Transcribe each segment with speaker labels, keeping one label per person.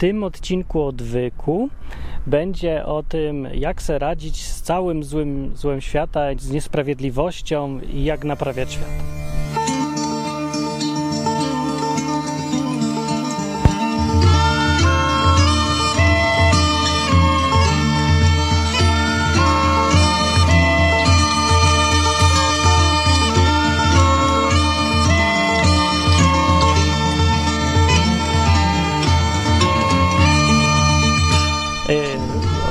Speaker 1: tym odcinku odwyku będzie o tym, jak se radzić z całym złym, złem świata, z niesprawiedliwością i jak naprawiać świat.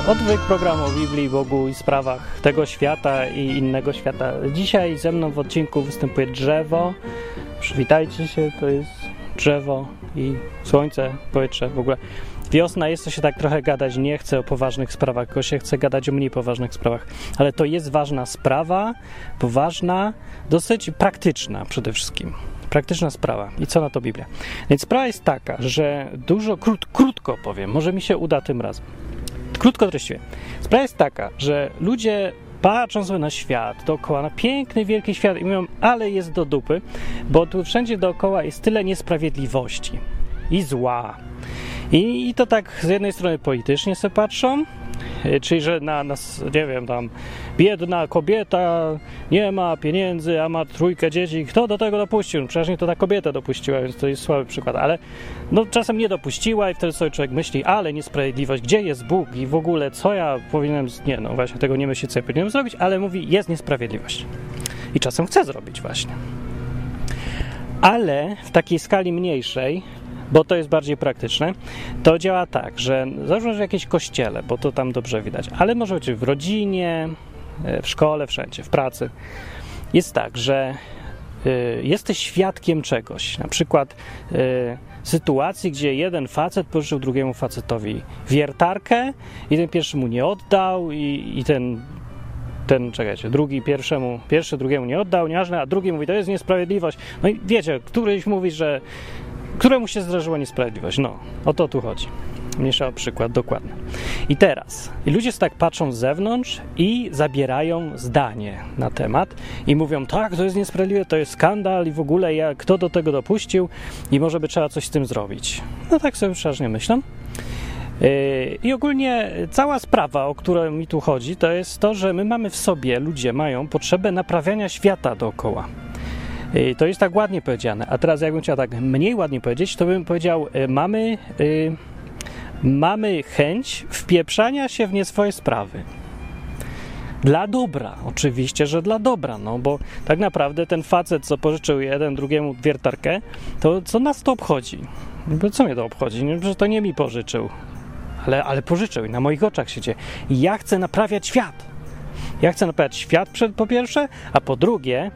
Speaker 1: Odwyk programu o Biblii, Bogu i sprawach tego świata i innego świata. Dzisiaj ze mną w odcinku występuje drzewo. Przywitajcie się, to jest drzewo i słońce, powietrze w ogóle. Wiosna jest, to się tak trochę gadać nie chce o poważnych sprawach, tylko się chce gadać o mniej poważnych sprawach. Ale to jest ważna sprawa, poważna, dosyć praktyczna przede wszystkim praktyczna sprawa. I co na to Biblia? Więc sprawa jest taka, że dużo, krót, krótko powiem, może mi się uda tym razem. Krótko treściwie. Sprawa jest taka, że ludzie patrzą sobie na świat dookoła, na piękny, wielki świat i mówią, ale jest do dupy, bo tu wszędzie dookoła jest tyle niesprawiedliwości i zła. I, I to tak z jednej strony politycznie sobie patrzą, czyli że na, na, nie wiem, tam biedna kobieta nie ma pieniędzy, a ma trójkę dzieci. Kto do tego dopuścił? No przecież nie to ta kobieta dopuściła, więc to jest słaby przykład, ale no czasem nie dopuściła i wtedy sobie człowiek myśli, ale niesprawiedliwość, gdzie jest Bóg i w ogóle co ja powinienem, nie no właśnie tego nie myśli, co ja powinienem zrobić, ale mówi, jest niesprawiedliwość. I czasem chce zrobić właśnie. Ale w takiej skali mniejszej, bo to jest bardziej praktyczne, to działa tak, że że w jakimś kościele, bo to tam dobrze widać, ale może być w rodzinie, w szkole, wszędzie, w pracy. Jest tak, że y, jesteś świadkiem czegoś, na przykład y, sytuacji, gdzie jeden facet pożyczył drugiemu facetowi wiertarkę i ten pierwszy mu nie oddał i, i ten ten, czekajcie, drugi pierwszemu, pierwszy drugiemu nie oddał, nieważne, a drugi mówi, to jest niesprawiedliwość. No i wiecie, któryś mówi, że któremu się zdarzyła niesprawiedliwość. No, o to tu chodzi. Mniejsza o przykład, dokładnie. I teraz, i ludzie tak patrzą z zewnątrz i zabierają zdanie na temat i mówią, tak, to jest niesprawiedliwe, to jest skandal i w ogóle ja, kto do tego dopuścił i może by trzeba coś z tym zrobić. No tak sobie przeważnie myślę. I ogólnie cała sprawa, o którą mi tu chodzi, to jest to, że my mamy w sobie, ludzie mają potrzebę naprawiania świata dookoła. I to jest tak ładnie powiedziane. A teraz, jakbym chciał tak mniej ładnie powiedzieć, to bym powiedział, mamy, mamy chęć wpieprzania się w nie swoje sprawy. Dla dobra, oczywiście, że dla dobra, no bo tak naprawdę ten facet, co pożyczył jeden drugiemu wiertarkę, to co nas to obchodzi? Bo co mnie to obchodzi? Że to nie mi pożyczył, ale, ale pożyczył i na moich oczach się dzieje. I ja chcę naprawiać świat. Ja chcę naprawiać świat przed, po pierwsze, a po drugie,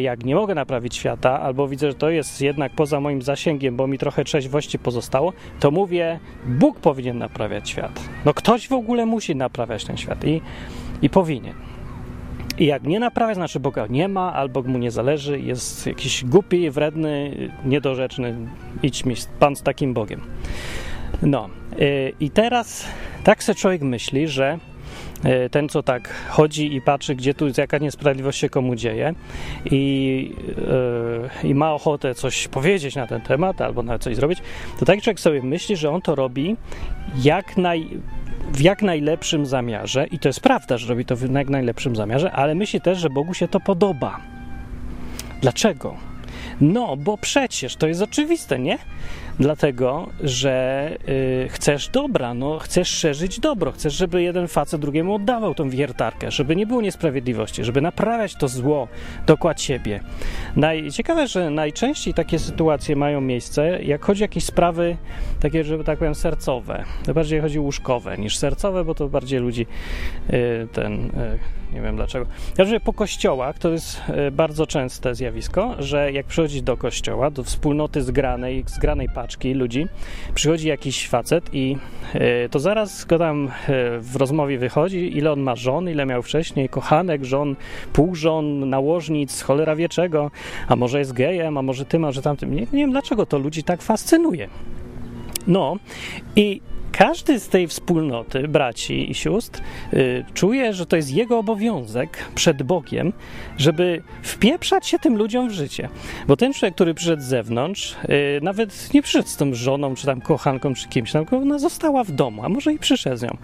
Speaker 1: jak nie mogę naprawić świata, albo widzę, że to jest jednak poza moim zasięgiem, bo mi trochę trzeźwości pozostało, to mówię, Bóg powinien naprawiać świat. No ktoś w ogóle musi naprawiać ten świat i, i powinien. I jak nie naprawia, znaczy Boga nie ma, albo mu nie zależy, jest jakiś głupi, wredny, niedorzeczny. Idź mi Pan z takim Bogiem. No yy, i teraz tak sobie człowiek myśli, że ten, co tak chodzi i patrzy, gdzie tu jaka niesprawiedliwość się komu dzieje i, yy, i ma ochotę coś powiedzieć na ten temat albo nawet coś zrobić, to taki człowiek sobie myśli, że on to robi jak naj, w jak najlepszym zamiarze i to jest prawda, że robi to w jak najlepszym zamiarze, ale myśli też, że Bogu się to podoba. Dlaczego? No, bo przecież to jest oczywiste, nie? Dlatego, że y, chcesz dobra, no, chcesz szerzyć dobro, chcesz, żeby jeden facet drugiemu oddawał tą wiertarkę, żeby nie było niesprawiedliwości, żeby naprawiać to zło dookoła siebie. Ciekawe, że najczęściej takie sytuacje mają miejsce, jak chodzi o jakieś sprawy takie, żeby tak powiem, sercowe. To bardziej chodzi łóżkowe niż sercowe, bo to bardziej ludzi y, ten. Y, nie wiem dlaczego. Także po kościołach to jest bardzo częste zjawisko, że jak przychodzi do kościoła, do wspólnoty zgranej, zgranej paczki ludzi, przychodzi jakiś facet i to zaraz go tam w rozmowie wychodzi, ile on ma żon, ile miał wcześniej, kochanek, żon, pół żon, nałożnic, cholera wie czego, a może jest gejem, a może tym, a że tamtym. Nie, nie wiem dlaczego to ludzi tak fascynuje. No i każdy z tej wspólnoty, braci i sióstr, y, czuje, że to jest jego obowiązek przed Bogiem, żeby wpieprzać się tym ludziom w życie. Bo ten człowiek, który przyszedł z zewnątrz, y, nawet nie przyszedł z tą żoną, czy tam kochanką, czy kimś, tylko ona została w domu, a może i przyszedł z nią.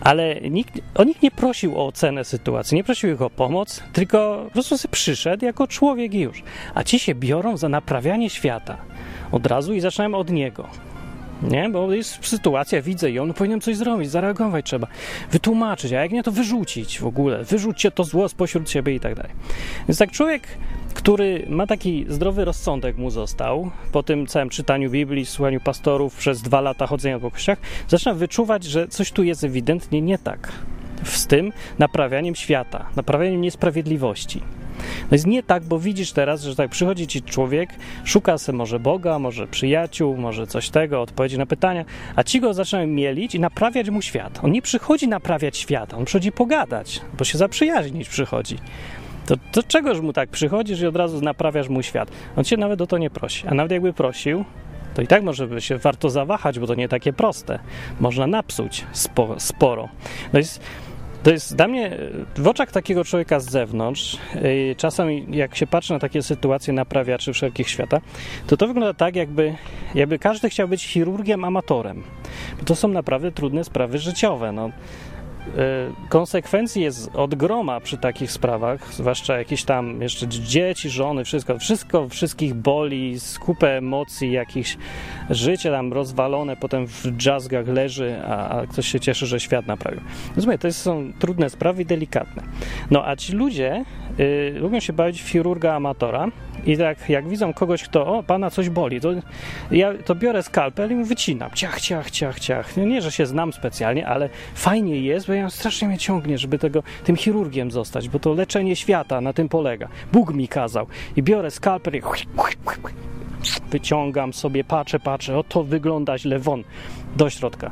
Speaker 1: Ale nikt, on nikt nie prosił o ocenę sytuacji, nie prosił ich o pomoc, tylko po prostu przyszedł jako człowiek i już. A ci się biorą za naprawianie świata od razu i zaczynają od niego. Nie, bo jest sytuacja, widzę ją, no powinienem coś zrobić, zareagować trzeba, wytłumaczyć, a jak nie, to wyrzucić w ogóle, wyrzućcie to zło spośród siebie i tak dalej. Więc tak człowiek, który ma taki zdrowy rozsądek mu został, po tym całym czytaniu Biblii, słuchaniu pastorów, przez dwa lata chodzenia po kościach, zaczyna wyczuwać, że coś tu jest ewidentnie nie tak z tym naprawianiem świata, naprawianiem niesprawiedliwości. No jest nie tak, bo widzisz teraz, że tak przychodzi ci człowiek, szuka se może Boga, może przyjaciół, może coś tego, odpowiedzi na pytania, a ci go zaczynają mielić i naprawiać mu świat. On nie przychodzi naprawiać świata, on przychodzi pogadać, bo się zaprzyjaźnić przychodzi. To, to czegoż mu tak przychodzisz i od razu naprawiasz mu świat? On cię nawet o to nie prosi. A nawet jakby prosił, to i tak może by się warto zawahać, bo to nie takie proste. Można napsuć spo, sporo. No jest to jest dla mnie w oczach takiego człowieka z zewnątrz, y, czasem jak się patrzy na takie sytuacje naprawiaczy wszelkich świata, to to wygląda tak, jakby, jakby każdy chciał być chirurgiem amatorem. Bo to są naprawdę trudne sprawy życiowe. No. Y, konsekwencji jest od groma przy takich sprawach, zwłaszcza jakieś tam jeszcze dzieci, żony, wszystko, wszystko wszystkich boli, skupę emocji, jakichś życie tam rozwalone, potem w dżazgach leży, a, a ktoś się cieszy, że świat naprawił. Rozumiem, to są trudne sprawy i delikatne. No a ci ludzie y, lubią się bawić w chirurga amatora i tak jak widzą kogoś, kto, o, pana coś boli, to ja to biorę skalpel i mu wycinam, ciach, ciach, ciach, ciach. Nie, że się znam specjalnie, ale fajnie jest, bo ja strasznie mnie ciągnie, żeby tego, tym chirurgiem zostać, bo to leczenie świata na tym polega. Bóg mi kazał. I biorę skalpel i wyciągam sobie, patrzę, patrzę, o to wygląda źle, won, do środka.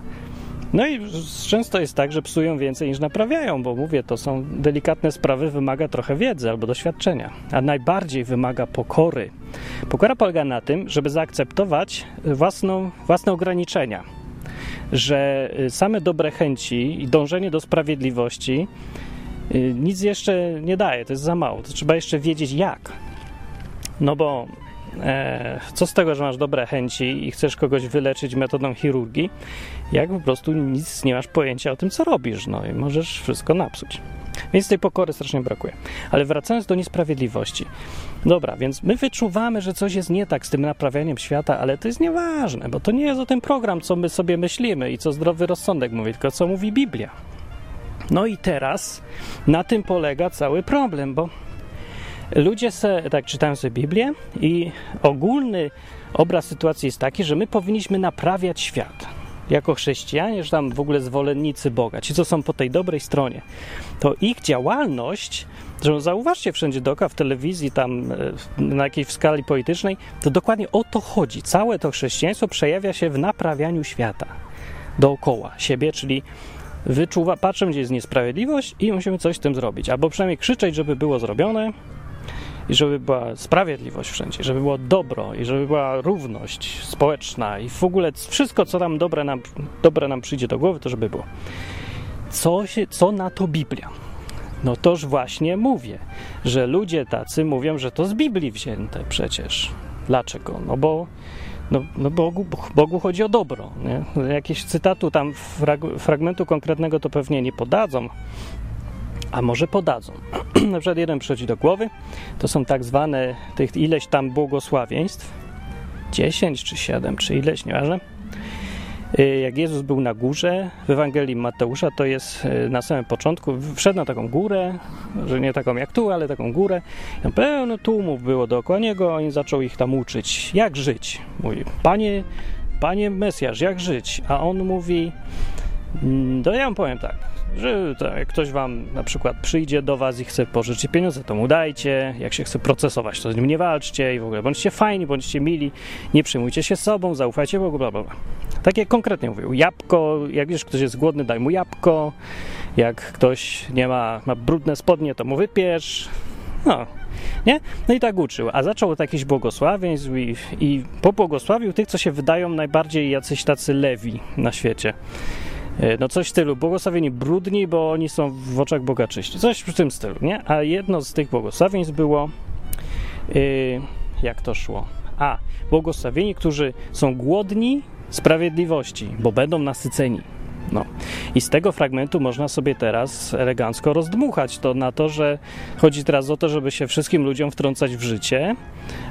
Speaker 1: No i często jest tak, że psują więcej niż naprawiają, bo mówię, to są delikatne sprawy, wymaga trochę wiedzy albo doświadczenia, a najbardziej wymaga pokory. Pokora polega na tym, żeby zaakceptować własną, własne ograniczenia, że y, same dobre chęci i dążenie do sprawiedliwości y, nic jeszcze nie daje, to jest za mało, to trzeba jeszcze wiedzieć jak. No bo co z tego, że masz dobre chęci i chcesz kogoś wyleczyć metodą chirurgii, jak po prostu nic nie masz pojęcia o tym, co robisz, no i możesz wszystko napsuć. Więc tej pokory strasznie brakuje. Ale wracając do niesprawiedliwości. Dobra, więc my wyczuwamy, że coś jest nie tak z tym naprawianiem świata, ale to jest nieważne, bo to nie jest o ten program, co my sobie myślimy i co zdrowy rozsądek mówi, tylko co mówi Biblia. No i teraz na tym polega cały problem, bo Ludzie se, tak czytają sobie Biblię i ogólny obraz sytuacji jest taki, że my powinniśmy naprawiać świat. Jako chrześcijanie, że tam w ogóle zwolennicy Boga, ci co są po tej dobrej stronie, to ich działalność, że zauważcie wszędzie doka w telewizji, tam e, na jakiejś skali politycznej, to dokładnie o to chodzi. Całe to chrześcijaństwo przejawia się w naprawianiu świata dookoła siebie, czyli wyczuwa, patrzę, gdzie jest niesprawiedliwość i musimy coś z tym zrobić. Albo przynajmniej krzyczeć, żeby było zrobione, i żeby była sprawiedliwość wszędzie, żeby było dobro i żeby była równość społeczna i w ogóle wszystko, co tam dobre nam, dobre nam przyjdzie do głowy, to żeby było. Co, się, co na to Biblia? No toż właśnie mówię, że ludzie tacy mówią, że to z Biblii wzięte przecież. Dlaczego? No bo no, no Bogu, Bogu chodzi o dobro. Nie? Jakieś cytatu tam frag, fragmentu konkretnego to pewnie nie podadzą, a może podadzą. Na przykład jeden przychodzi do głowy, to są tak zwane tych ileś tam błogosławieństw, 10 czy 7 czy ileś, nieważne. Y, jak Jezus był na górze w Ewangelii Mateusza, to jest y, na samym początku, wszedł na taką górę, że nie taką jak tu, ale taką górę. Pełno tłumów było dookoła niego, on zaczął ich tam uczyć, jak żyć. Mówi, panie, panie Mesjasz, jak żyć? A on mówi, mm, to ja wam powiem tak, że tak, jak ktoś wam na przykład przyjdzie do was i chce pożyczyć pieniądze, to mu dajcie, jak się chce procesować, to z nim nie walczcie i w ogóle bądźcie fajni, bądźcie mili, nie przejmujcie się sobą, zaufajcie Bogu, bla, bla, bla. Takie konkretnie mówił. Jabłko, jak wiesz, ktoś jest głodny, daj mu jabłko, jak ktoś nie ma, ma brudne spodnie, to mu wypiesz, No, nie? No i tak uczył. A zaczął od jakichś błogosławieństw i, i pobłogosławił tych, co się wydają najbardziej jacyś tacy lewi na świecie. E, no coś w stylu, błogosławieni brudni, bo oni są w oczach Boga czyści. Coś w tym stylu, nie? A jedno z tych błogosławieństw było, yy, jak to szło? A, błogosławieni, którzy są głodni sprawiedliwości, bo będą nasyceni. No. I z tego fragmentu można sobie teraz elegancko rozdmuchać to na to, że chodzi teraz o to, żeby się wszystkim ludziom wtrącać w życie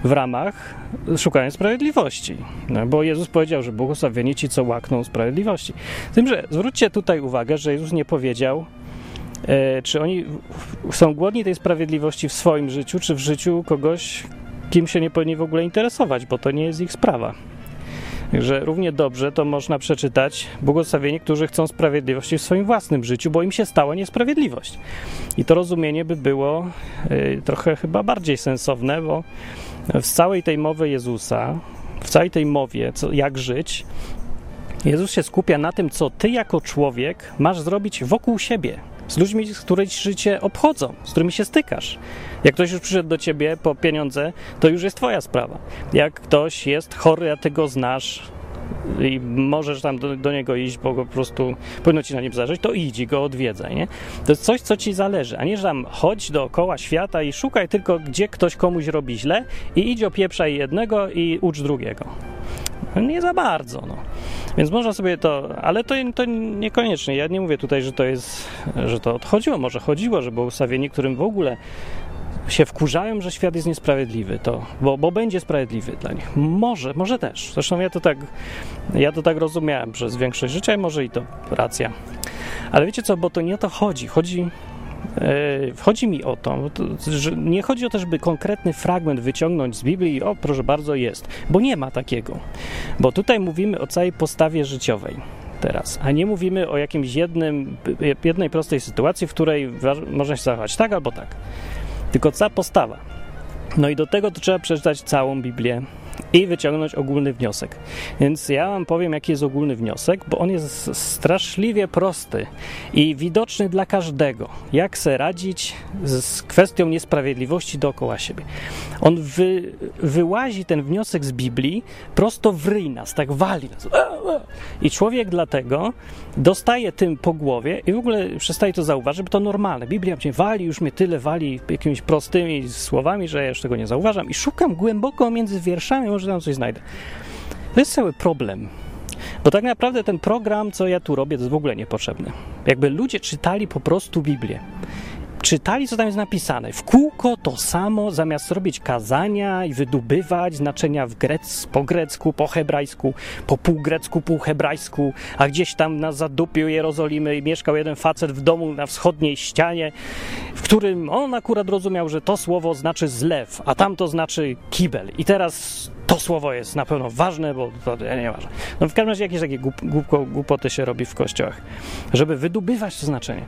Speaker 1: w ramach szukania sprawiedliwości. No, bo Jezus powiedział, że błogosławieni ci, co łakną sprawiedliwości. Z tym, że zwróćcie tutaj uwagę, że Jezus nie powiedział, e, czy oni są głodni tej sprawiedliwości w swoim życiu, czy w życiu kogoś, kim się nie powinni w ogóle interesować, bo to nie jest ich sprawa. Także równie dobrze to można przeczytać błogosławieni, którzy chcą sprawiedliwości w swoim własnym życiu, bo im się stała niesprawiedliwość. I to rozumienie by było y, trochę chyba bardziej sensowne, bo w całej tej mowy Jezusa, w całej tej mowie, co, jak żyć, Jezus się skupia na tym, co ty jako człowiek masz zrobić wokół siebie, z ludźmi, z którymi życie obchodzą, z którymi się stykasz. Jak ktoś już przyszedł do ciebie po pieniądze, to już jest twoja sprawa. Jak ktoś jest chory, a ty go znasz, i możesz tam do, do, niego iść, bo po prostu powinno ci na nim zależeć, to idź i go odwiedzaj, nie? To jest coś, co ci zależy, a nie, że tam chodź dookoła świata i szukaj tylko, gdzie ktoś komuś robi źle i idź opieprzaj jednego i ucz drugiego. Nie za bardzo, no. Więc można sobie to, ale to, to niekoniecznie. Ja nie mówię tutaj, że to jest, że to odchodziło. Może chodziło, że było ustawienie, którym w ogóle się wkurzają, że świat jest niesprawiedliwy, to, bo, bo będzie sprawiedliwy dla nich. Może, może też. Zresztą ja to tak, ja to tak rozumiałem przez większość życia i może i to racja. Ale wiecie co, bo to nie o to chodzi. Chodzi chodzi mi o to, że nie chodzi o to, żeby konkretny fragment wyciągnąć z Biblii i o, proszę bardzo, jest, bo nie ma takiego. Bo tutaj mówimy o całej postawie życiowej teraz, a nie mówimy o jakimś jednym, jednej prostej sytuacji, w której można się zachować tak albo tak. Tylko cała postawa. No i do tego to trzeba przeczytać całą Biblię, i wyciągnąć ogólny wniosek. Więc ja wam powiem, jaki jest ogólny wniosek, bo on jest straszliwie prosty i widoczny dla każdego. Jak se radzić z kwestią niesprawiedliwości dookoła siebie. On wy, wyłazi ten wniosek z Biblii prosto w ryj nas, tak wali nas. I człowiek dlatego dostaje tym po głowie i w ogóle przestaje to zauważyć, bo to normalne. Biblia mnie wali, już mnie tyle wali jakimiś prostymi słowami, że ja już tego nie zauważam i szukam głęboko między wierszami, może tam coś znajdę. To jest cały problem. Bo tak naprawdę ten program, co ja tu robię, to jest w ogóle niepotrzebny. Jakby ludzie czytali po prostu Biblię czytali, co tam jest napisane. W kółko to samo, zamiast robić kazania i wydobywać znaczenia w grec, po grecku, po hebrajsku, po półgrecku, półhebrajsku, a gdzieś tam na zadupiu Jerozolimy mieszkał jeden facet w domu na wschodniej ścianie, w którym on akurat rozumiał, że to słowo znaczy zlew, a tamto znaczy kibel. I teraz to słowo jest na pewno ważne, bo to nie ważne. No w każdym razie jakieś takie głup, głupoty się robi w kościołach, żeby wydobywać to znaczenie.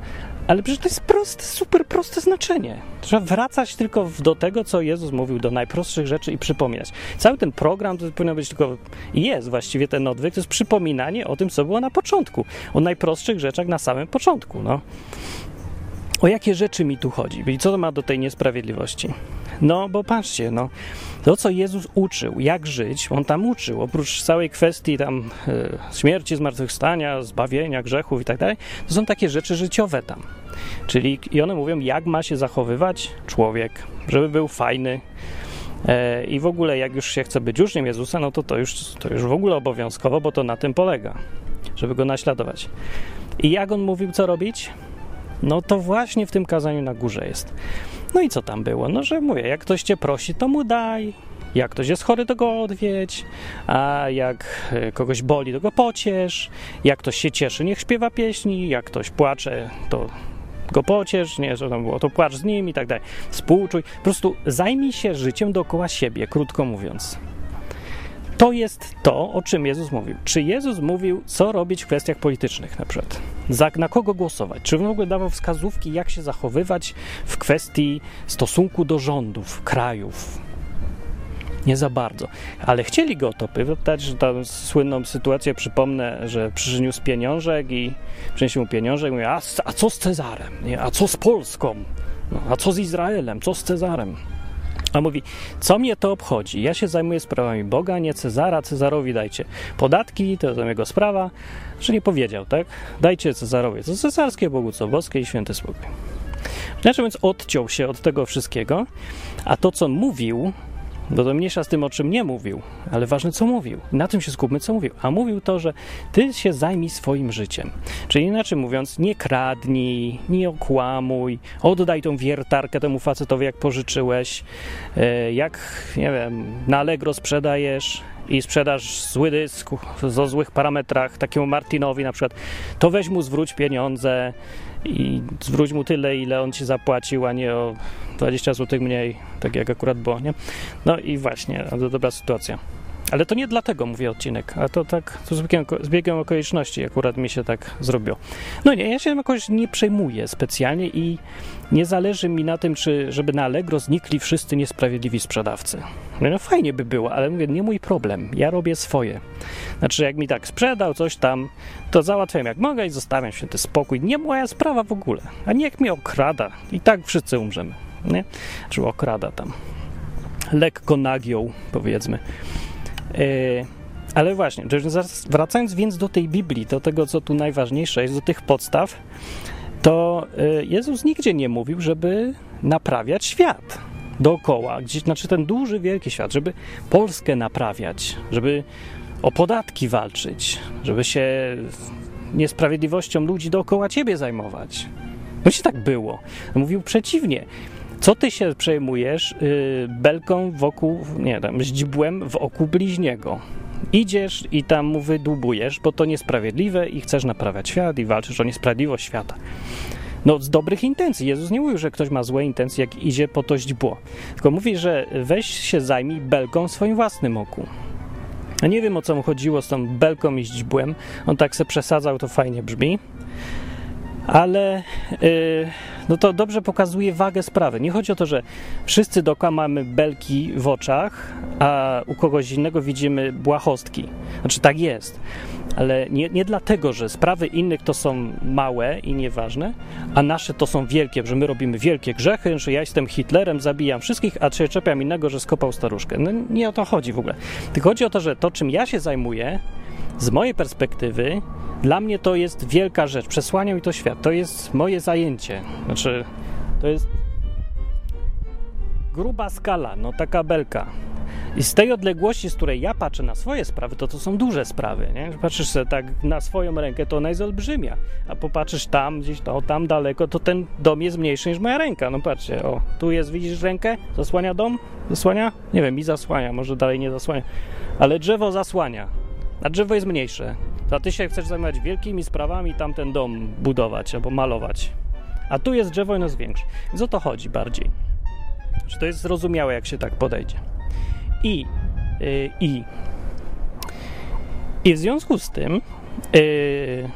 Speaker 1: Ale przecież to jest proste, super proste znaczenie. Trzeba wracać tylko do tego, co Jezus mówił, do najprostszych rzeczy i przypominać. Cały ten program to powinno być tylko, jest właściwie ten odwyk, to jest przypominanie o tym, co było na początku. O najprostszych rzeczach na samym początku, no. O jakie rzeczy mi tu chodzi? I co to ma do tej niesprawiedliwości? No, bo patrzcie, no, to co Jezus uczył, jak żyć, on tam uczył, oprócz całej kwestii tam e, śmierci, zmartwychwstania, zbawienia, grzechów i tak dalej, to są takie rzeczy życiowe tam. Czyli i one mówią, jak ma się zachowywać człowiek, żeby był fajny, e, i w ogóle, jak już się chce być uczniem Jezusa, no to to już, to już w ogóle obowiązkowo, bo to na tym polega, żeby go naśladować. I jak on mówił, co robić? No to właśnie w tym kazaniu na górze jest. No i co tam było? No, że mówię, jak ktoś cię prosi, to mu daj. Jak ktoś jest chory, to go odwiedź, a jak e, kogoś boli, to go pociesz. Jak ktoś się cieszy, niech śpiewa pieśni. Jak ktoś płacze, to go pociesz, nie, że tam było, to płacz z nim i tak dalej. Współczuj. Po prostu zajmij się życiem dookoła siebie, krótko mówiąc. To jest to, o czym Jezus mówił. Czy Jezus mówił, co robić w kwestiach politycznych na przykład? Za, na kogo głosować? Czy w ogóle dawał wskazówki, jak się zachowywać w kwestii stosunku do rządów, krajów? Nie za bardzo. Ale chcieli go o to pytać, że tę słynną sytuację przypomnę, że przyniósł pieniążek i przyniósł mu pieniążek i mówi, a, a co z Cezarem? A co z Polską? No, a co z Izraelem? Co z Cezarem? A mówi, co mnie to obchodzi? Ja się zajmuję sprawami Boga, nie Cezara. Cezarowi dajcie podatki, to jest jego sprawa. Że nie powiedział, tak? Dajcie Cezarowi co cesarskie, Bogu co boskie i święty spokój. Znaczy więc odciął się od tego wszystkiego, a to, co mówił, bo to mniejsza z tym, o czym nie mówił, ale ważne, co mówił. Na tym się skupmy, co mówił. A mówił to, że ty się zajmij swoim życiem. Czyli inaczej mówiąc, nie kradnij, nie okłamuj, oddaj tą wiertarkę temu facetowi, jak pożyczyłeś, e, jak, nie wiem, na Allegro sprzedajesz i sprzedasz zły dysk o złych parametrach takiemu Martinowi na przykład, to weź mu zwróć pieniądze, i zwróć mu tyle, ile on ci zapłacił, a nie o 20 zł mniej, tak jak akurat było, nie? No i właśnie, to dobra sytuacja. Ale to nie dlatego mówię odcinek, a to tak to z, biegiem, z biegiem okoliczności akurat mi się tak zrobiło. No nie, ja się jakoś nie przejmuję specjalnie i nie zależy mi na tym, czy żeby na Allegro znikli wszyscy niesprawiedliwi sprzedawcy. No, fajnie by było, ale mówię, nie mój problem. Ja robię swoje. Znaczy, jak mi tak sprzedał coś tam, to załatwiam jak mogę i zostawiam święty spokój. Nie moja sprawa w ogóle. A niech mnie okrada. I tak wszyscy umrzemy. Nie? Czy okrada tam. Lekko nagiął, powiedzmy. Yy, ale właśnie, wracając więc do tej Biblii, do tego, co tu najważniejsze jest, do tych podstaw, to yy, Jezus nigdzie nie mówił, żeby naprawiać świat dookoła, gdzieś, znaczy ten duży, wielki świat, żeby Polskę naprawiać, żeby o podatki walczyć, żeby się niesprawiedliwością ludzi dookoła ciebie zajmować. No się tak było. Mówił przeciwnie. Co ty się przejmujesz yy, belką wokół, nie tam, źdźbłem w oku bliźniego? Idziesz i tam mu wydłubujesz, bo to niesprawiedliwe i chcesz naprawiać świat i walczysz o niesprawiedliwość świata. No, z dobrych intencji. Jezus nie mówił, że ktoś ma złe intencje, jak idzie po to źdźbło. Tylko mówi, że weź się zajmij belką w swoim własnym oku. Ja nie wiem, o co mu chodziło z tą belką i źdźbłem. On tak se przesadzał, to fajnie brzmi ale yy, no to dobrze pokazuje wagę sprawy. Nie chodzi o to, że wszyscy dookoła mamy belki w oczach, a u kogoś innego widzimy błahostki. Znaczy tak jest, ale nie, nie dlatego, że sprawy innych to są małe i nieważne, a nasze to są wielkie, że my robimy wielkie grzechy, że ja jestem Hitlerem, zabijam wszystkich, a się czepiam innego, że skopał staruszkę. No nie o to chodzi w ogóle. Tylko chodzi o to, że to, czym ja się zajmuję, z mojej perspektywy, dla mnie to jest wielka rzecz. Przesłania mi to świat. To jest moje zajęcie. Znaczy, to jest gruba skala, no taka belka. I z tej odległości, z której ja patrzę na swoje sprawy, to to są duże sprawy, nie? Patrzysz sobie tak na swoją rękę, to ona jest olbrzymia, a popatrzysz tam, gdzieś to, tam daleko, to ten dom jest mniejszy niż moja ręka. No patrzcie, o, tu jest, widzisz rękę? Zasłania dom? Zasłania? Nie wiem, mi zasłania, może dalej nie zasłania, ale drzewo zasłania, a drzewo jest mniejsze. To ty się chcesz zajmować wielkimi sprawami, tamten dom budować albo malować. A tu jest drzewo i ono jest większe. Więc o to chodzi bardziej. Czy to jest zrozumiałe, jak się tak podejdzie. I, yy, i, i w związku z tym yy,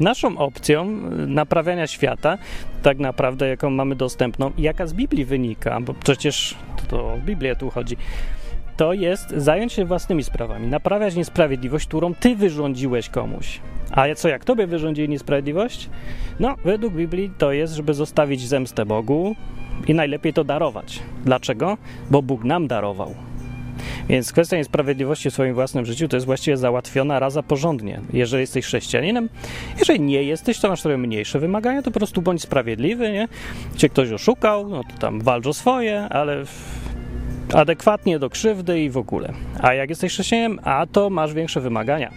Speaker 1: naszą opcją naprawiania świata, tak naprawdę jaką mamy dostępną jaka z Biblii wynika, bo przecież to o Biblię tu chodzi, to jest zająć się własnymi sprawami, naprawiać niesprawiedliwość, którą ty wyrządziłeś komuś. A co, jak tobie wyrządzili niesprawiedliwość? No, według Biblii to jest, żeby zostawić zemstę Bogu i najlepiej to darować. Dlaczego? Bo Bóg nam darował. Więc kwestia niesprawiedliwości w swoim własnym życiu to jest właściwie załatwiona raza porządnie. Jeżeli jesteś chrześcijaninem, jeżeli nie jesteś, to masz trochę mniejsze wymagania, to po prostu bądź sprawiedliwy, nie? Cię ktoś oszukał, no to tam walcz o swoje, ale adekwatnie do krzywdy i w ogóle. A jak jesteś chrześcijaninem, a to masz większe wymagania,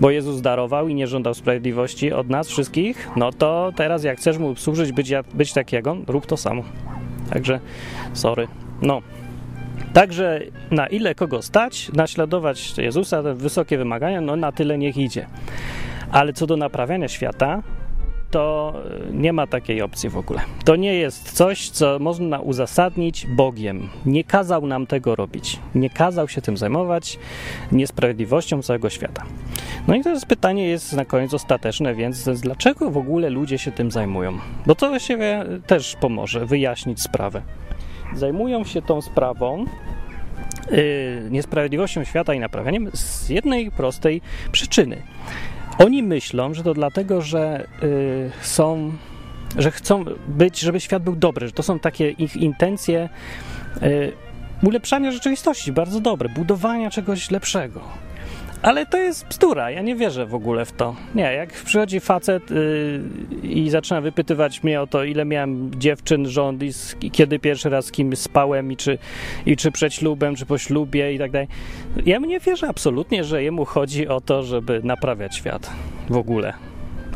Speaker 1: bo Jezus darował i nie żądał sprawiedliwości od nas wszystkich, no to teraz jak chcesz mu służyć, być, być takiego, rób to samo. Także, sorry. No. Także na ile kogo stać, naśladować Jezusa, te wysokie wymagania, no na tyle niech idzie. Ale co do naprawiania świata, to e, nie ma takiej opcji w ogóle. To nie jest coś, co można uzasadnić Bogiem. Nie kazał nam tego robić. Nie kazał się tym zajmować niesprawiedliwością całego świata. No i teraz pytanie jest na koniec ostateczne, więc dlaczego w ogóle ludzie się tym zajmują? Bo to właściwie też pomoże wyjaśnić sprawę. Zajmują się tą sprawą, yy, niesprawiedliwością świata i naprawianiem z jednej prostej przyczyny. Oni myślą, że to dlatego, że y, są że chcą być, żeby świat był dobry, że to są takie ich intencje y, ulepszania rzeczywistości, bardzo dobre, budowania czegoś lepszego. Ale to jest bzdura, ja nie wierzę w ogóle w to. Nie, jak przychodzi facet yy, i zaczyna wypytywać mnie o to, ile miałem dziewczyn, rząd i, z, kiedy pierwszy raz z kim spałem i czy, i czy przed ślubem, czy po ślubie i tak dalej. Ja nie wierzę absolutnie, że jemu chodzi o to, żeby naprawiać świat w ogóle.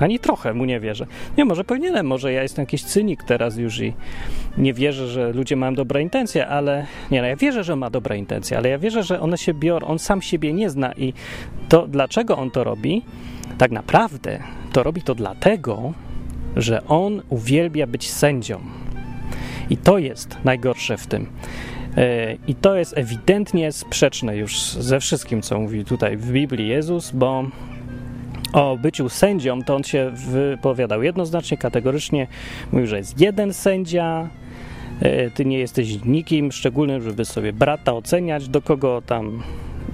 Speaker 1: Ani trochę mu nie wierzę. Nie, może powinienem, może ja jestem jakiś cynik teraz już i nie wierzę, że ludzie mają dobre intencje, ale nie, no ja wierzę, że ma dobre intencje, ale ja wierzę, że one się biorą, on sam siebie nie zna i to dlaczego on to robi, tak naprawdę to robi to dlatego, że on uwielbia być sędzią. I to jest najgorsze w tym. E, I to jest ewidentnie sprzeczne już ze wszystkim, co mówi tutaj w Biblii Jezus, bo o byciu sędzią, to on się wypowiadał jednoznacznie, kategorycznie. Mówił, że jest jeden sędzia, e, ty nie jesteś nikim szczególnym, żeby sobie brata oceniać, do kogo tam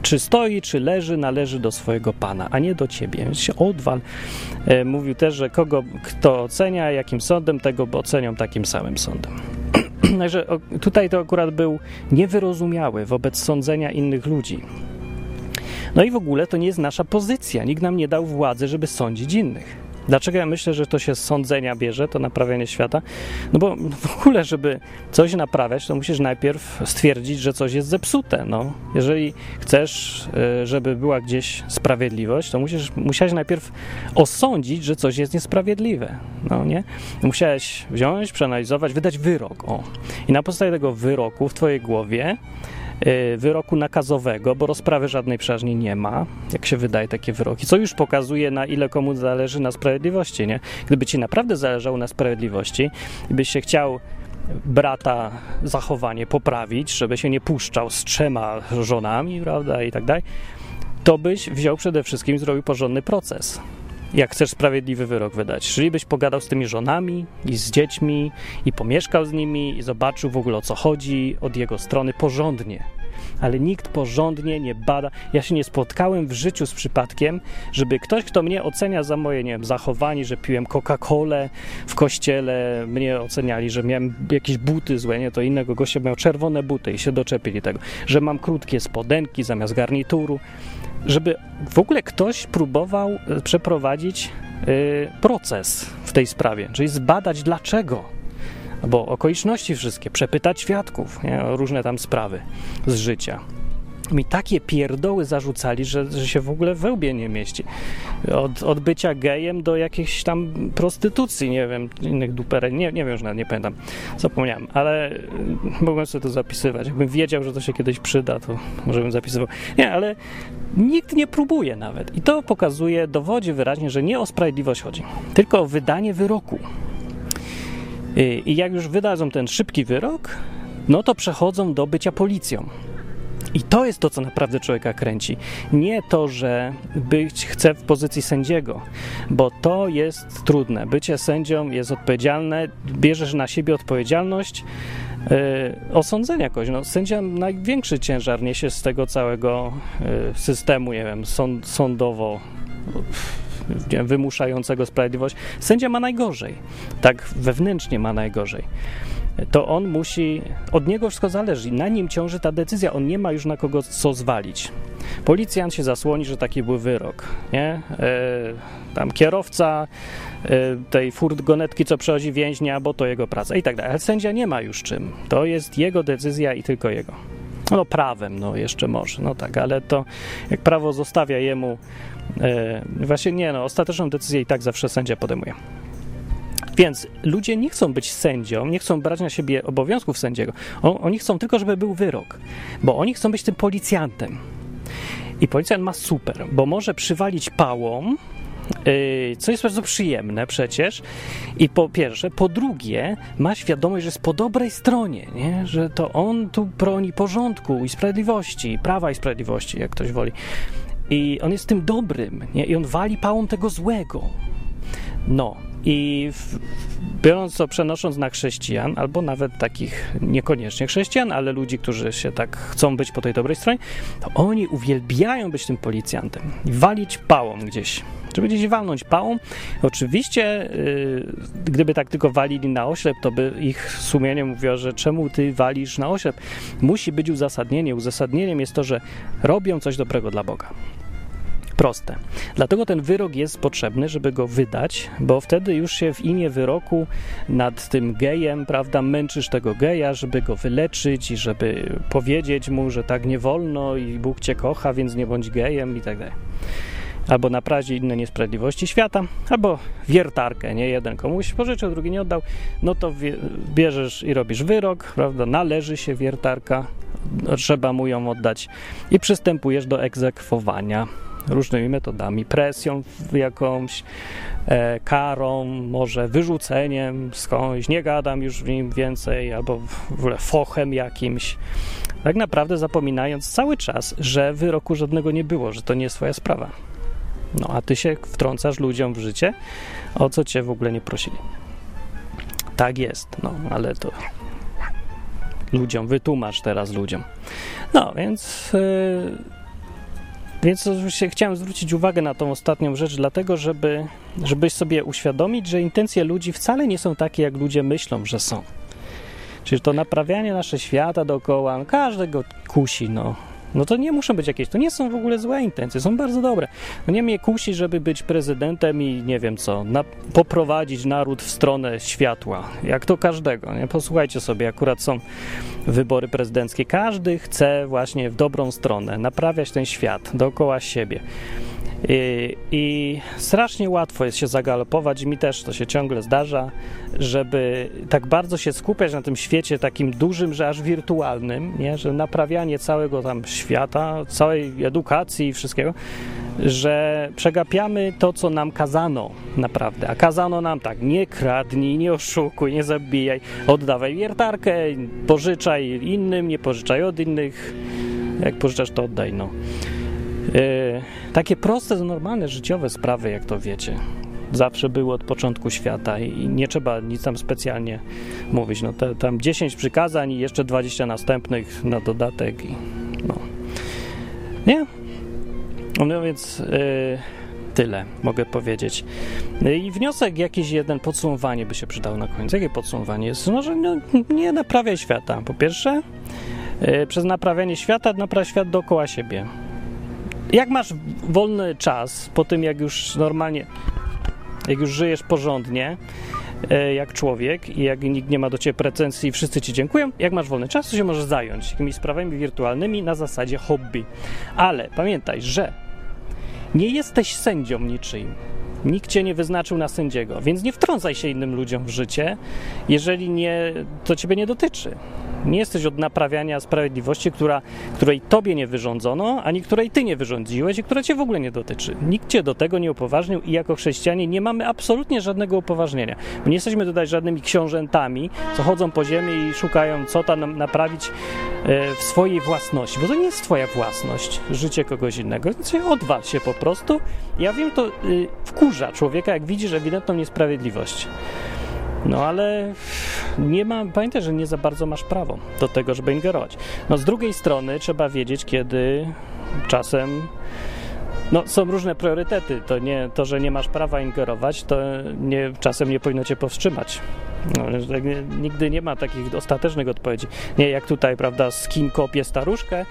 Speaker 1: czy stoi, czy leży, należy do swojego pana, a nie do ciebie. Więc się odwal. E, mówił też, że kogo kto ocenia, jakim sądem, tego ocenią takim samym sądem. Także tutaj to akurat był niewyrozumiały wobec sądzenia innych ludzi. No i w ogóle to nie jest nasza pozycja. Nikt nam nie dał władzy, żeby sądzić innych. Dlaczego ja myślę, że to się z sądzenia bierze, to naprawianie świata? No bo w ogóle, żeby coś naprawiać, to musisz najpierw stwierdzić, że coś jest zepsute. No. Jeżeli chcesz, y, żeby była gdzieś sprawiedliwość, to musisz, musiałeś najpierw osądzić, że coś jest niesprawiedliwe. No nie? Musiałeś wziąć, przeanalizować, wydać wyrok. O. I na podstawie tego wyroku w twojej głowie wyroku nakazowego, bo rozprawy żadnej przeważnie nie ma, jak się wydaje takie wyroki, co już pokazuje, na ile komu zależy na sprawiedliwości, nie? Gdyby ci naprawdę zależało na sprawiedliwości i byś się chciał brata zachowanie poprawić, żeby się nie puszczał z trzema żonami, prawda, i tak dalej, to byś wziął przede wszystkim zrobił porządny proces jak chcesz sprawiedliwy wyrok wydać. Czyli byś pogadał z tymi żonami i z dziećmi i pomieszkał z nimi i zobaczył w ogóle o co chodzi od jego strony porządnie. Ale nikt porządnie nie bada. Ja się nie spotkałem w życiu z przypadkiem, żeby ktoś, kto mnie ocenia za moje, nie wiem, zachowanie, że piłem Coca-Colę w kościele, mnie oceniali, że miałem jakieś buty złe, nie, to innego gościa miał czerwone buty i się doczepili tego, że mam krótkie spodenki zamiast garnituru żeby w ogóle ktoś próbował e, przeprowadzić e, proces w tej sprawie, czyli zbadać dlaczego, bo okoliczności wszystkie, przepytać świadków, nie, różne tam sprawy z życia mi takie pierdoły zarzucali, że, że się w ogóle we łbie nie mieści. Od, od bycia gejem do jakiejś tam prostytucji, nie wiem, innych duperek, nie, nie wiem, już nawet nie pamiętam, zapomniałem, ale y, mogłem sobie to zapisywać. Jakbym wiedział, że to się kiedyś przyda, to może bym zapisywał. Nie, ale nikt nie próbuje nawet. I to pokazuje, dowodzi wyraźnie, że nie o sprawiedliwość chodzi, tylko o wydanie wyroku. Y, I jak już wydadzą ten szybki wyrok, no to przechodzą do bycia policją. I to jest to, co naprawdę człowieka kręci. Nie to, że być chce w pozycji sędziego, bo to jest trudne. Bycie sędzią jest odpowiedzialne, bierzesz na siebie odpowiedzialność yy, osądzenia kogoś. No, sędzia największy ciężar niesie z tego całego yy, systemu, nie wiem, sąd, sądowo wymuszającego sprawiedliwość. Sędzia ma najgorzej. Tak wewnętrznie ma najgorzej to on musi, od niego wszystko zależy, na nim ciąży ta decyzja, on nie ma już na kogo co zwalić. Policjant się zasłoni, że taki był wyrok, nie? E, tam kierowca e, tej furgonetki, co przechodzi więźnia, bo to jego praca i tak dalej. Ale sędzia nie ma już czym. To jest jego decyzja i tylko jego. No prawem, no jeszcze może, no tak, ale to jak prawo zostawia jemu, e, właśnie nie, no ostateczną decyzję i tak zawsze sędzia podejmuje. Więc ludzie nie chcą być sędzią, nie chcą brać na siebie obowiązków sędziego. O, oni chcą tylko, żeby był wyrok, bo oni chcą być tym policjantem. I policjant ma super, bo może przywalić pałą, yy, co jest bardzo przyjemne przecież. I po pierwsze, po drugie, ma świadomość, że jest po dobrej stronie, nie? że to on tu broni porządku i sprawiedliwości, prawa i sprawiedliwości, jak ktoś woli. I on jest tym dobrym, nie? i on wali pałą tego złego. No, I w, biorąc to, przenosząc na chrześcijan, albo nawet takich niekoniecznie chrześcijan, ale ludzi, którzy się tak chcą być po tej dobrej stronie, to oni uwielbiają być tym policjantem walić pałą gdzieś. Żeby gdzieś walnąć pałą. Oczywiście, yy, gdyby tak tylko walili na oślep, to by ich sumienie mówiło, że czemu ty walisz na oślep? Musi być uzasadnienie. Uzasadnieniem jest to, że robią coś dobrego dla Boga. Proste. Dlatego ten wyrok jest potrzebny, żeby go wydać, bo wtedy już się w imię wyroku nad tym gejem, prawda, męczysz tego geja, żeby go wyleczyć i żeby powiedzieć mu, że tak nie wolno i Bóg cię kocha, więc nie bądź gejem i tak dalej. Albo naprawić inne niesprawiedliwości świata, albo wiertarkę, nie? Jeden komuś pożyczył, drugi nie oddał, no to bierzesz i robisz wyrok, prawda, należy się wiertarka, trzeba mu ją oddać i przystępujesz do egzekwowania różnymi metodami, presją jakąś, e, karą, może wyrzuceniem skądś, nie gadam już w nim więcej, albo w ogóle fochem jakimś. Tak naprawdę zapominając cały czas, że wyroku żadnego nie było, że to nie jest swoja sprawa. No a ty się wtrącasz ludziom w życie, o co cię w ogóle nie prosili. Tak jest, no ale to ludziom, wytłumacz teraz ludziom. No więc. Yy, więc oczywiście chciałem zwrócić uwagę na tą ostatnią rzecz, dlatego żeby, żebyś sobie uświadomić, że intencje ludzi wcale nie są takie, jak ludzie myślą, że są. Czyli to naprawianie nasze świata dookoła, każdego kusi, no no to nie muszą być jakieś, to nie są w ogóle złe intencje, są bardzo dobre. No nie mnie kusi, żeby być prezydentem i nie wiem co, na, poprowadzić naród w stronę światła, jak to każdego, nie? Posłuchajcie sobie, akurat są wybory prezydenckie, każdy chce właśnie w dobrą stronę, naprawiać ten świat dookoła siebie. I, I, strasznie łatwo jest się zagalopować, mi też to się ciągle zdarza, żeby tak bardzo się skupiać na tym świecie takim dużym, że aż wirtualnym, nie? że naprawianie całego tam świata, całej edukacji i wszystkiego, że przegapiamy to, co nam kazano naprawdę. A kazano nam tak, nie kradnij, nie oszukuj, nie zabijaj, oddawaj wiertarkę, pożyczaj innym, nie pożyczaj od innych, jak pożyczasz, to oddaj, no. Yy, takie proste, normalne, życiowe sprawy, jak to wiecie, zawsze były od początku świata i nie trzeba nic tam specjalnie mówić. No te, tam 10 przykazań i jeszcze 20 następnych na dodatek i no. Nie? No więc yy, tyle mogę powiedzieć. Yy, I wniosek jakiś jeden, podsumowanie by się przydało na koniec. Jakie podsumowanie jest? No, że no, nie naprawiaj świata. Po pierwsze, yy, przez naprawianie świata naprawia świat dookoła siebie jak masz wolny czas po tym, jak już normalnie, jak już żyjesz porządnie, e, jak człowiek i jak nikt nie ma do ciebie pretensji i wszyscy ci dziękują, jak masz wolny czas, to się możesz zająć jakimiś sprawami wirtualnymi na zasadzie hobby. Ale pamiętaj, że nie jesteś sędzią niczyim. Nikt cię nie wyznaczył na sędziego, więc nie wtrącaj się innym ludziom w życie, jeżeli nie, to ciebie nie dotyczy. Nie jesteś od naprawiania sprawiedliwości, która, której tobie nie wyrządzono, ani której ty nie wyrządziłeś i która cię w ogóle nie dotyczy. Nikt cię do tego nie upoważnił i jako chrześcijanie nie mamy absolutnie żadnego upoważnienia. My nie jesteśmy tutaj żadnymi książętami, co chodzą po ziemi i szukają, co tam naprawić e, w swojej własności, bo to nie jest twoja własność, życie kogoś innego, więc odwal się po prostu. Ja wiem, to y, wkurza człowieka, jak widzisz ewidentną niesprawiedliwość. No ale nie ma, pamiętaj, że nie za bardzo masz prawo do tego, żeby ingerować. No z drugiej strony trzeba wiedzieć, kiedy czasem no, są różne priorytety. To, nie, to, że nie masz prawa ingerować, to nie, czasem nie powinno cię powstrzymać. No, tak nigdy nie ma takich ostatecznych odpowiedzi. Nie jak tutaj, prawda, skin kopie staruszkę,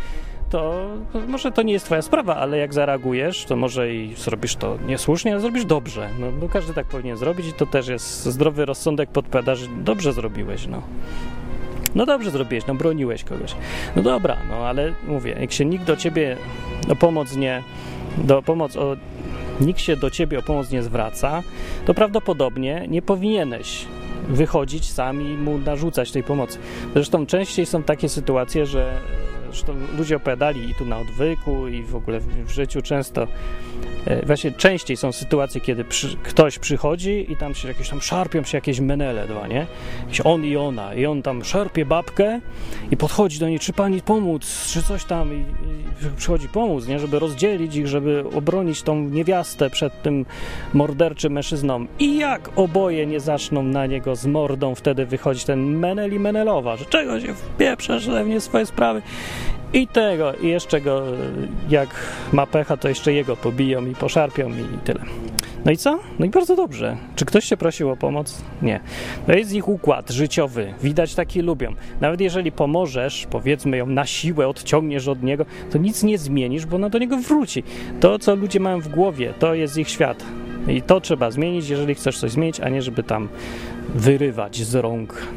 Speaker 1: to, może to nie jest twoja sprawa, ale jak zareagujesz, to może i zrobisz to niesłusznie, ale zrobisz dobrze. No, bo każdy tak powinien zrobić i to też jest zdrowy rozsądek podpowiada, że dobrze zrobiłeś, no. No dobrze zrobiłeś, no broniłeś kogoś. No dobra, no ale mówię, jak się nikt do ciebie o pomoc nie, do pomoc o, nikt się do ciebie o pomoc nie zwraca, to prawdopodobnie nie powinieneś wychodzić sam i mu narzucać tej pomocy. Zresztą częściej są takie sytuacje, że zresztą ludzie opowiadali i tu na odwyku, i w ogóle w, w życiu często, e, właśnie częściej są sytuacje, kiedy przy, ktoś przychodzi i tam się jakieś tam szarpią się jakieś menele dwa, nie? On i ona, i on tam szarpie babkę i podchodzi do niej, czy pani pomóc, czy coś tam, i, i przychodzi pomóc, nie? Żeby rozdzielić ich, żeby obronić tą niewiastę przed tym morderczym mężczyzną. I jak oboje nie zaczną na niego z mordą wtedy wychodzić ten menel i menelowa, że czego się wpieprzasz we mnie swoje sprawy i tego, i jeszcze go, jak ma pecha, to jeszcze jego pobiją i poszarpią i tyle. No i co? No i bardzo dobrze. Czy ktoś się prosił o pomoc? Nie. To jest ich układ życiowy. Widać taki lubią. Nawet jeżeli pomożesz, powiedzmy ją na siłę, odciągniesz od niego, to nic nie zmienisz, bo ona do niego wróci. To, co ludzie mają w głowie, to jest ich świat. I to trzeba zmienić, jeżeli chcesz coś zmienić, a nie żeby tam wyrywać z rąk,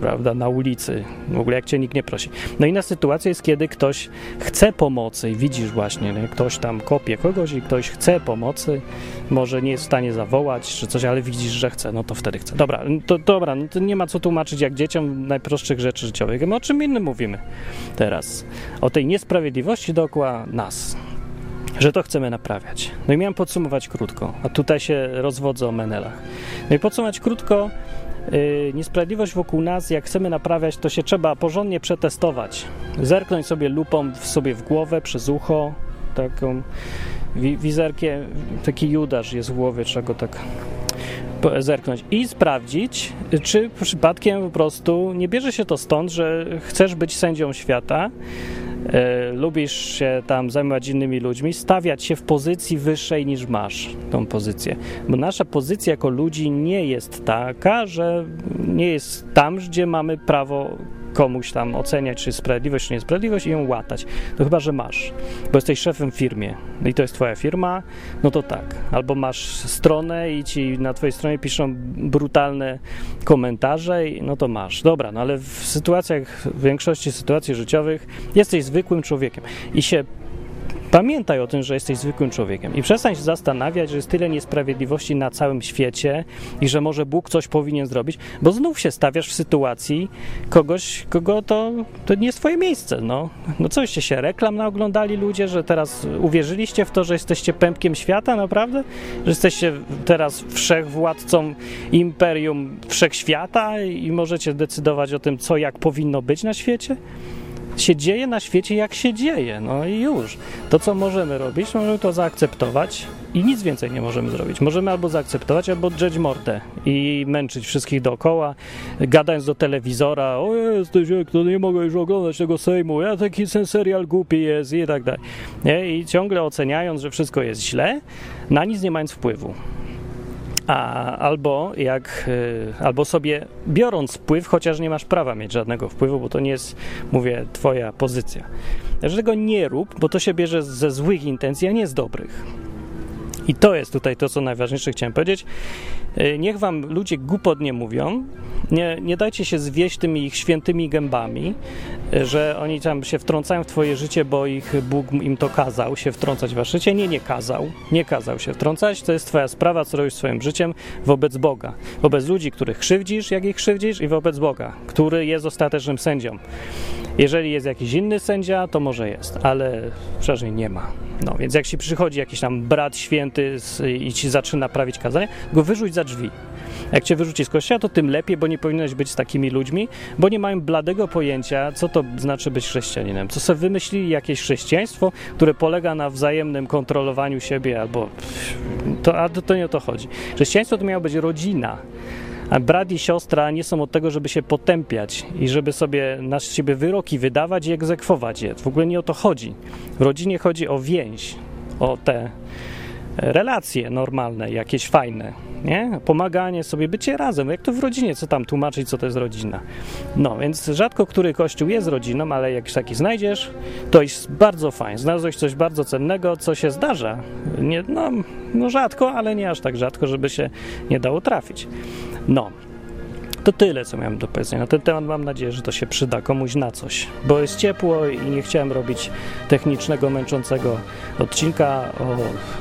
Speaker 1: prawda, na ulicy, w ogóle jak cię nikt nie prosi. No inna sytuacja jest, kiedy ktoś chce pomocy i widzisz właśnie, nie? ktoś tam kopie kogoś i ktoś chce pomocy, może nie jest w stanie zawołać czy coś, ale widzisz, że chce, no to wtedy chce. Dobra, to dobra, no to nie ma co tłumaczyć jak dzieciom najprostszych rzeczy życiowych. My o czym innym mówimy teraz? O tej niesprawiedliwości dookoła nas że to chcemy naprawiać. No i miałem podsumować krótko, a tutaj się rozwodzę o menelach. No i podsumować krótko, niesprawiedliwość wokół nas, jak chcemy naprawiać, to się trzeba porządnie przetestować. Zerknąć sobie lupą w sobie w głowę, przez ucho, taką wi wizerkiem, taki Judasz jest w głowie, czego tak zerknąć i sprawdzić, czy przypadkiem po prostu nie bierze się to stąd, że chcesz być sędzią świata, lubisz się tam zajmować innymi ludźmi, stawiać się w pozycji wyższej niż masz tą pozycję. Bo nasza pozycja jako ludzi nie jest taka, że nie jest tam, gdzie mamy prawo komuś tam oceniać, czy sprawiedliwość, czy niesprawiedliwość i ją łatać. To chyba, że masz, bo jesteś szefem w firmie i to jest twoja firma, no to tak. Albo masz stronę i ci na twojej stronie piszą brutalne komentarze, no to masz. Dobra, no ale w sytuacjach, w większości sytuacji życiowych jesteś zwykłym człowiekiem i się Pamiętaj o tym, że jesteś zwykłym człowiekiem i przestań się zastanawiać, że jest tyle niesprawiedliwości na całym świecie i że może Bóg coś powinien zrobić, bo znów się stawiasz w sytuacji kogoś, kogo to, to nie jest twoje miejsce. No, no coście się reklam naoglądali ludzie, że teraz uwierzyliście w to, że jesteście pępkiem świata, naprawdę? Że jesteście teraz wszechwładcą imperium wszechświata i możecie decydować o tym, co jak powinno być na świecie? Się dzieje na świecie, jak się dzieje. No i już. To, co możemy robić, możemy to zaakceptować i nic więcej nie możemy zrobić. Możemy albo zaakceptować, albo drzeć mordę i męczyć wszystkich dookoła, gadając do telewizora, o jesteś, to nie mogę już oglądać tego Sejmu, ja taki ten serial głupi jest i tak dalej. I ciągle oceniając, że wszystko jest źle, na nic nie mając wpływu. A, albo jak, y, albo sobie biorąc wpływ, chociaż nie masz prawa mieć żadnego wpływu, bo to nie jest, mówię, twoja pozycja. Że tego nie rób, bo to się bierze ze złych intencji, a nie z dobrych. I to jest tutaj to, co najważniejsze chciałem powiedzieć. Y, niech wam ludzie głupot nie mówią, nie, nie dajcie się zwieść tymi ich świętymi gębami, y, że oni tam się wtrącają w twoje życie, bo ich Bóg im to kazał, się wtrącać w wasze życie. Nie, nie kazał. Nie kazał się wtrącać. To jest twoja sprawa, co robisz swoim życiem wobec Boga. Wobec ludzi, których krzywdzisz, jak ich krzywdzisz i wobec Boga, który jest ostatecznym sędzią. Jeżeli jest jakiś inny sędzia, to może jest, ale przeważnie nie ma. No więc jak się przychodzi jakiś tam brat święty i ci zaczyna prawić kazanie, go wyrzuć za drzwi. Jak cię wyrzuci z kościoła, to tym lepiej, bo nie powinieneś być z takimi ludźmi, bo nie mają bladego pojęcia, co to znaczy być chrześcijaninem. Co sobie wymyślili jakieś chrześcijaństwo, które polega na wzajemnym kontrolowaniu siebie, albo to, a to, to nie o to chodzi. Chrześcijaństwo to miała być rodzina. A brat i siostra nie są od tego, żeby się potępiać i żeby sobie na siebie wyroki wydawać i egzekwować je. W ogóle nie o to chodzi. W rodzinie chodzi o więź, o te relacje normalne, jakieś fajne, nie? Pomaganie sobie, bycie razem, jak to w rodzinie, co tam tłumaczyć, co to jest rodzina. No, więc rzadko który kościół jest rodziną, ale jak taki znajdziesz, to jest bardzo fajnie. Znalazłeś coś bardzo cennego, co się zdarza. Nie, no, no rzadko, ale nie aż tak rzadko, żeby się nie dało trafić. No, to tyle, co miałem do powiedzenia. Na ten temat mam nadzieję, że to się przyda komuś na coś, bo jest ciepło i nie chciałem robić technicznego, męczącego odcinka o,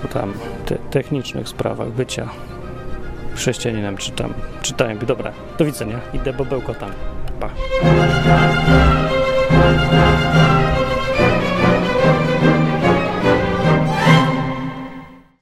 Speaker 1: o tam te, technicznych sprawach bycia chrześcijaninem, czy tam czytałem. Dobra, do widzenia. Idę, bo bełkotam. Pa.